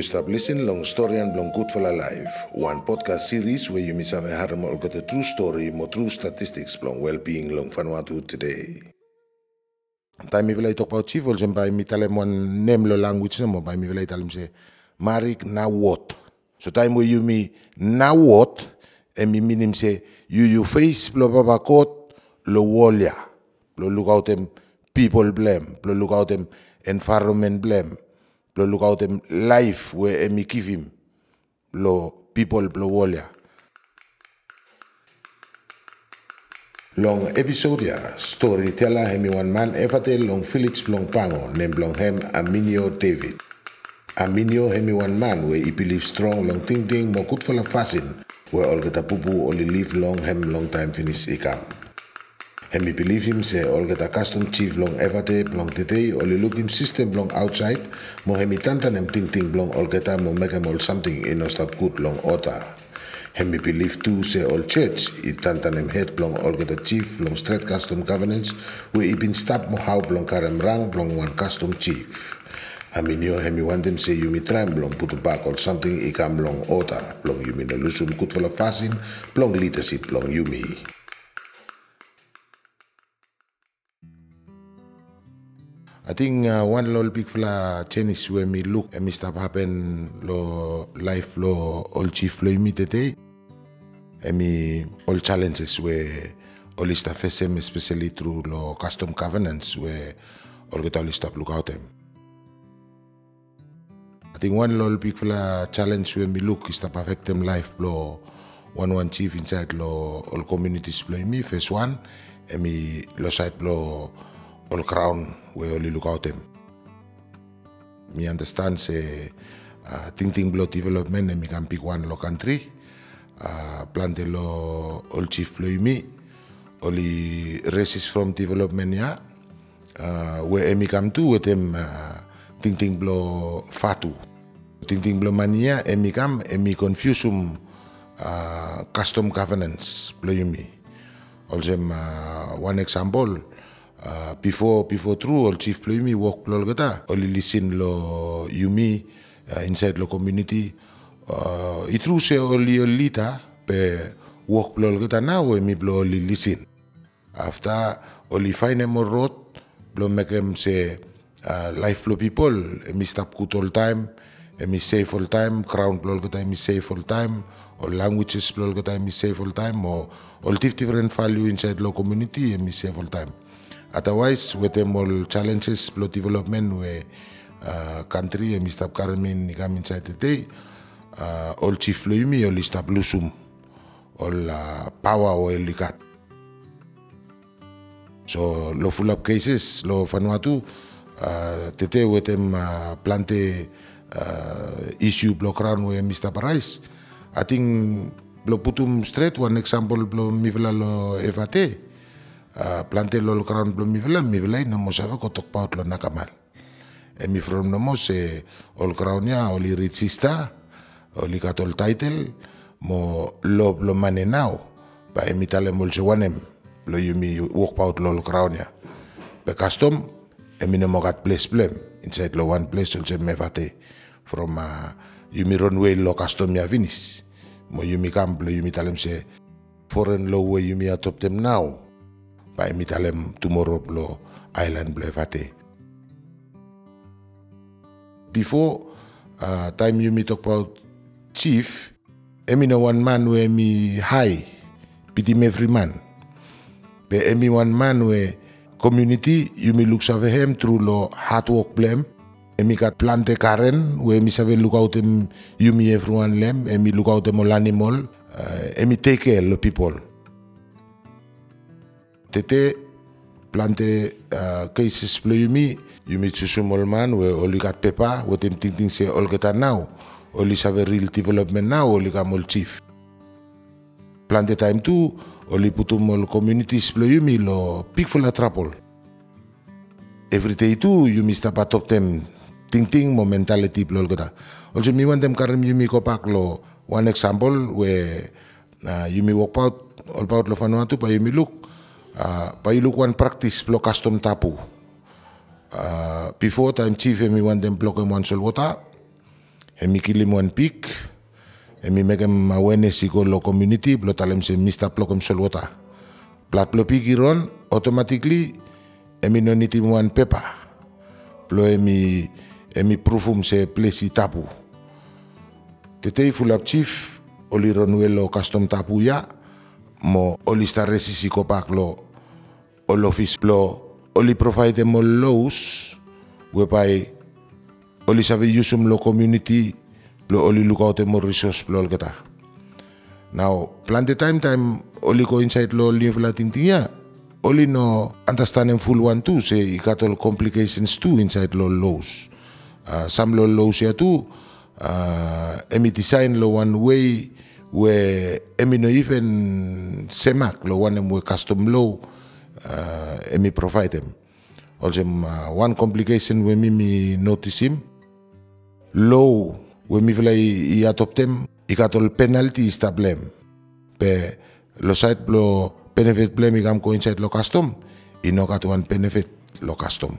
You stop listening long story and long good for life. One podcast series where you miss have a more got the true story, more true statistics long well-being long Vanuatu today. Tai mi vilai tok pau chief ol sem bai mi tale mon nem lo language mo bai mi vilai talem se marik na what. So time where you mi na what e mi minim se you you face lo baba kot lo wolia. Lo look out them people blame. Lo look out them environment blame. Lo look out them life where e mi give him lo people lo wolia. Long episode ya story tela hemi one man evate long Felix long pango nem long hem Aminio David. Aminio hemi one man where he believe strong long ting ting mo good for la fasin where all get a pupu only live long hem long time finish ikam. Hemi believe him say all get a custom chief long evate long today only look him system long outside. Mo hemi tanta nem ting ting long all get a mo make him all something. In stop good long order. Hemi believe too say all church. I tanta nem head blong all get a chief long straight custom governance. Where i been stop mo how blong karem rang blong one custom chief. Aminio hemi want them say you mi tram blong put back or something. I kam blong order. Blong you mi no lusum kut for fasin blong leadership blong you mi. I think uh, one little big fla change when me look and me stuff happen lo life lo all chief lo me today and me all challenges where all stuff SM especially through lo custom covenants where all get all stuff look out them. I think one little big fla challenge when me look is stuff affect them life lo one one chief inside lo all communities lo me first one and me lo side lo all crown we only look out them. Me understand say uh, ting ting blow development and me can pick one lo country. Uh, plante lo all chief blow me. Only races from development ya. Uh, where emi come to with them uh, ting ting blow fatu. Ting ting blow mania me come emi confusum uh, custom governance blow me. Also uh, one example Uh, before before true all chief play me work plol gata only listen lo yumi uh, inside lo community. Uh, itru se only lita pe work plol gata now we mi blo only listen. After only find more road blo make em say uh, life flow people. Mi stop good all time. Mi safe all time. Crown plol gata mi safe all time. Or languages plol gata mi safe all time. Or all different value inside lo community mi safe all time Otherwise, with them all challenges, blood development, where uh, country and Mr. Ni kami inside today, uh, all chief loimi, all stop lusum, all uh, power or likat. So, lo full up cases, lo Vanuatu, uh, tete with them uh, plante uh, issue block around with Mr. Parais. I think lo putum straight, one example lo mivela lo evate, uh, plante lo karan blo mi vela mi vela no mo sava kotok paut lo nakamal e mi from no mo se ol kraunya oli richista oli katol title mo lo lo manenao pa e mitale mol se wanem lo yumi work paut lo kraunya pe custom e mi no mo gat place blem inside lo one place ol se me vate. From uh, yumi runway lo custom ya finis. Mo yumi camp lo yumi talem se foreign law way yumi atop them now by mitalem tomorrow lo island blo evate. Before uh, time you me talk about chief, emi no one man where me high, pity every man. Be emi one man where community you me look save him through lo hard work blame. Emi kat plante karen where me save look out him you me everyone lem, emi look out him all animal, uh, emi take care lo people. Tete plante uh, cases plo yumi yumi susumol man we oli kat pepa we tem ting ting se ol geta now oli save real development now oli kamol chief. Plante time tu oli putumol communities plo yumi lo big full trouble every day tu yumi stapa top tem ting ting mo mentality plo geta also mi wan dem karim yumi kopak lo one example we uh, yumi walk out all about lo Vanuatu pa yumi look uh, pailukuan practice blo custom tapu. Uh, before time chief emi wan dem block em wan sol wota, Emi kilim wan pik, emi megem awareness iko lo community, blo talem se mista plokem solwota. Plat plo pik iron, automatically emi nonitim wan pepa. Plo emi emi prufum se plesi tapu. Tetei fulap chief, oli ronuelo custom tapu ya, μο όλοι στα ρέσι σικοπάχλο, όλο φυσπλό, όλοι προφάιτε μο λόους, που επάει όλοι σαν βιλιούσου μλο κομιουνιτή, όλοι λουκάωτε μο ρισός πλό αλκατά. Να ο πλάντε τάιμ τάιμ όλοι κο ίντσαιτ λο όλοι ευλά την τυγιά, όλοι νο ανταστάνε φουλ ουαν του σε οι κάτολ κομπλικέισινς του ίντσαιτ λο λόους. Σαμ λο λόους για του, εμιτισάιν λο ουαν ουέι, where emi no even semak lo one mo custom low uh, emi provide them. Also, uh, one complication when me, me notice him, low when me vela i atop them, ikatol penalty is ta blame. Pe lo site lo benefit blame ikam ko inside lo custom, inokat one benefit lo custom.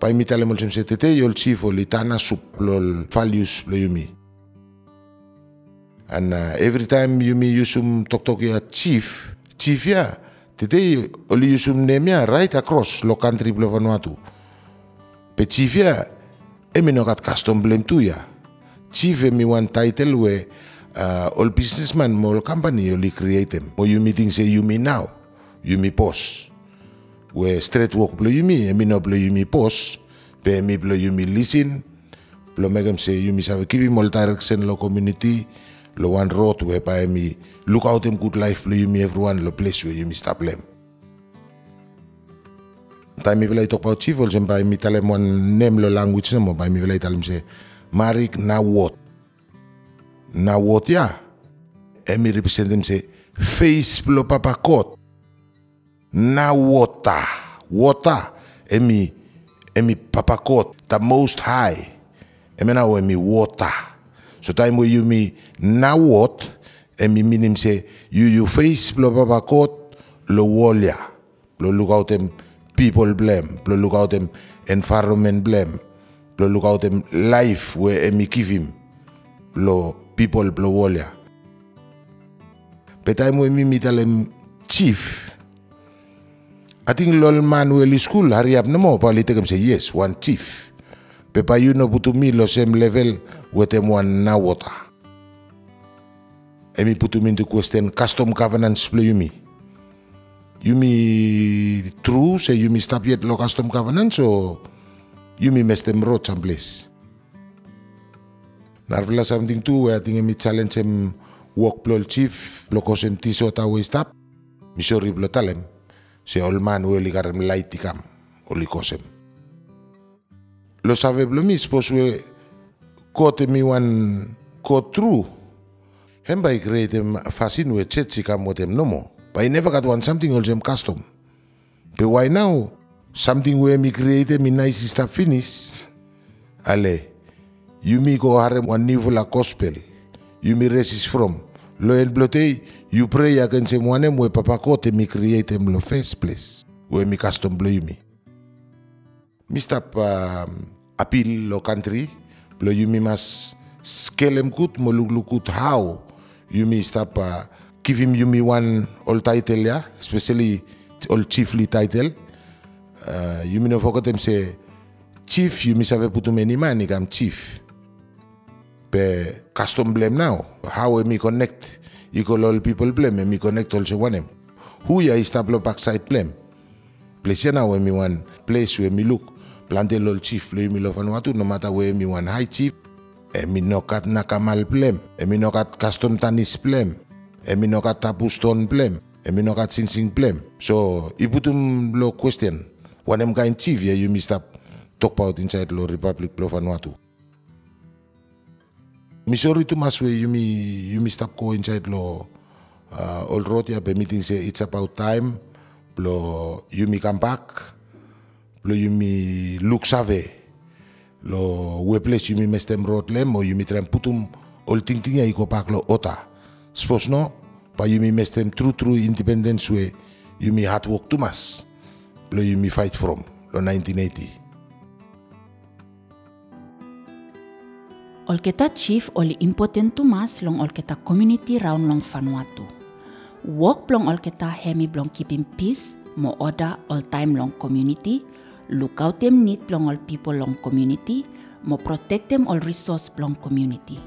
Pa imitale mol se tete yol chief o litana sup lo values lo yumi. And uh, every time yumi yusum tok tok ya chief, chief ya, tete oli yusum name ya right across lo country lo Vanuatu. Pe chief ya, emi no kat custom blame tu ya. Chief emi one title we uh, all businessman mo all company oli create them. Mo yumi ting se yumi now, yumi pos. We straight walk blo yumi, emi no blo yumi pos, pe emi blo yumi listen, blo megam se yumi save kivi mol direction lo community, lo one road we pa look out em good life blo yumi everyone lo place we yumi stop lem. Tai mi vilai tok pau chief ol sem pa emi talem one name lo language na mo pa emi vilai talem se Marik na what. Na what ya. Emi represent them se face blo papa kot na water. Water, emi, emi papakot, the most high. Emi na emi water. So time where you me na what, emi minim say, you you face blo papakot, lo wallia. Blo look out them people blame. Blo look out them environment blame. Blo look out them life where emi give him. Lo people blo wallia. But time where me meet them chief, I ating lol manuel school hari up namo pali tegem say yes one chief πεπαγιούνο που του μίλω σε μλεβέλ ούτε μου ανάγωτα. Εμεί που του μην του κουέστεν κάστο μου καβέναν σπλε γιουμί. Γιουμί τρούς σε γιουμί στάπιετ λόγω κάστο μου καβέναν σο γιουμί μες τεμ ρότσαν πλές. Να αρβλάσαμε την του ε την εμείς τσάλεντσεμ ουόκ πλόλ τσίφ πλοκόσεν τίσο τα ουέ στάπ μισό ρίπλο τάλεμ σε ολμάν ουέ λιγαρεμ λαϊτικάμ ολικόσεμ. Oli kosem. Lo sabe blo mi sposue kote mi wan ko true. Hem by create em fasin we chetsi kam wotem nomo. But I never got one something olsem custom. But why now? Something we mi create mi nice stuff finish. Ale. You mi go harem one nivola gospel. You mi resist from. Lo en blote, you pray against him one we papa kote mi create lo first place. We mi custom blow mi. Mi stop um, appeal lo country. Blow you mi mas him good mo good how. You mi stop uh, him you mi one all title ya, especially all chiefly title. Uh, you mi no him say chief you mi save putu many money kam chief pe custom blame now. How we connect equal all people blame me connect also one them. Who ya is tablo backside blame. Place now when me one place where me look plante lol chief play me love Vanuatu no matter where me one high chief e mi no kat nakamal blame e mi no kat custom tanis blame e mi no kat tapu stone blame e mi no kat sinsing blame. So iputum lo question one them kind chief ya you missed talk about inside lo Republic of Vanuatu. Missouri tu maswe yumi yumi stop ko inside lo uh, all road be meeting say it's about time lo yumi come back lo yumi look save lo we place yumi mestem road lem o yumi tram putum all ting ting ya iko pak lo ota. Suppose no pa yumi mestem true true independence we yumi hard work tumas. Lo yumi fight from lo 1980 Olketa chief oli important mas long olketa community round long Vanuatu. Work blong olketa hemi blong keeping peace mo order all time long community, look out them need blong all people long community, mo protect them all resource blong community.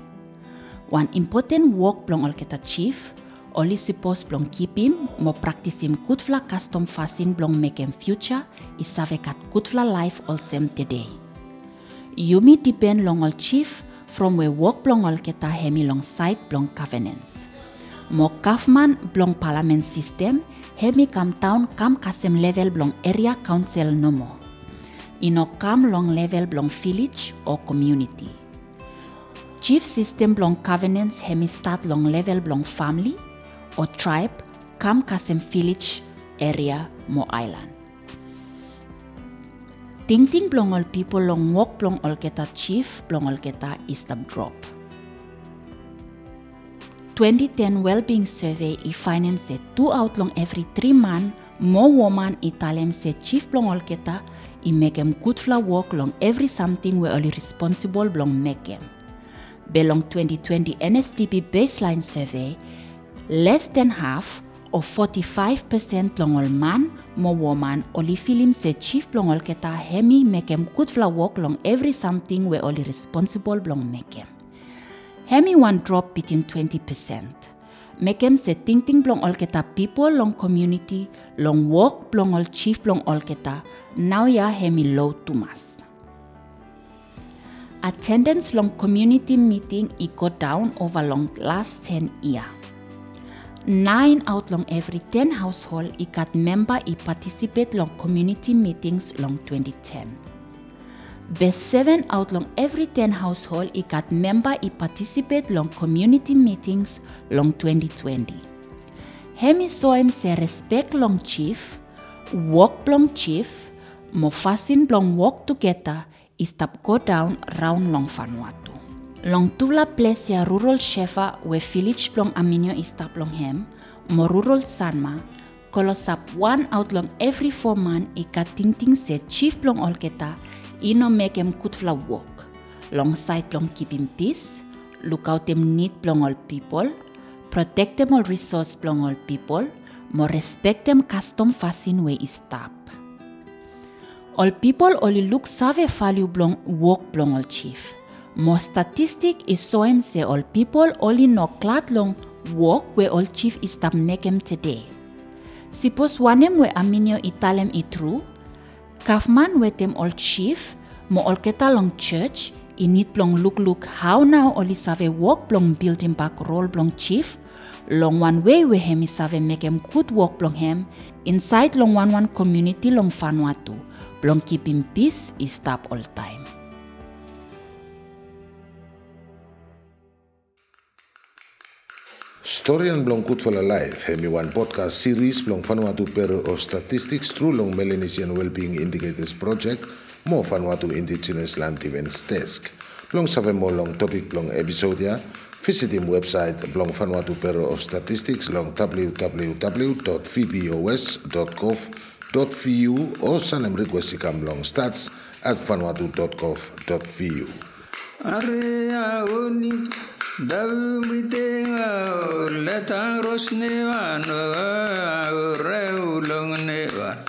One important work blong olketa chief Oli supposed blong keep him, mo practice him kutfla custom fasin blong make him future, isave kat kutfla life all sem today. Yumi depend long all chief. From where work blong all keta hemi long side blong covenants. Mo kafman blong parliament system, hemi kam town kam kasem level blong area council no Ino kam long level blong village or community. Chief system blong covenants hemi start long level blong family, or tribe kam kasem village area mo island. Ting ting blongol people long walk blong ol keta chief blongol keta istab drop. 2010 well-being survey i finance se two out long every three month more woman Italian se chief blongol keta i good fla work long every something we only responsible blong make em. Belong 2020 NSDP baseline survey less than half or 45% longol man mo woman oli film se chief longol keta hemi mekem good fla work long every something we only responsible blong mekem. Hemi one drop between 20%. Mekem se ting ting blong ol keta people long community long work blong ol chief blong ol keta now ya hemi low tumas. Attendance long community meeting i go down over long last 10 year. 9 out long every 10 household ikat member i participate long community meetings long 2010. Best 7 out long every 10 household ikat member i participate long community meetings long 2020. Hemi soem se respect long chief, work long chief, mo fasin long work together istap go down round long Vanuatu. Long tula place ya rural shefa we village plong aminio istap long hem, mo rural sanma, kolosap one out long every four man ika ting ting se chief plong olketa, ino make em kutfla work. Long side plong keeping peace, look out them need plong all people, protect them all resource plong all people, More respect them custom fasin we istap. All people only look save value blong work blong all chief. Mo statistic is showing say all people only know clat long work where all chief is tam nekem today. Suppose wanem we aminio italem i true, kafman we tem all chief, mo all keta long church, init long look look how now only save work blong building back role blong chief, long one way we hemi save make him good work blong hem, inside long one one community long Vanuatu, blong keeping peace is stop all time. Historian blong Kutfala Life, hemi one podcast series blong Vanuatu Bureau of Statistics through long Melanesian Wellbeing Indicators Project mo Vanuatu Indigenous Land Defence Desk. Blong save mo long topic blong episode ya, visit him website blong Vanuatu Bureau of Statistics long www.vbos.gov.vu o sanem request ikam long stats at vanuatu.gov.vu. Arjauni Davite Leta Rosneva Reulongneva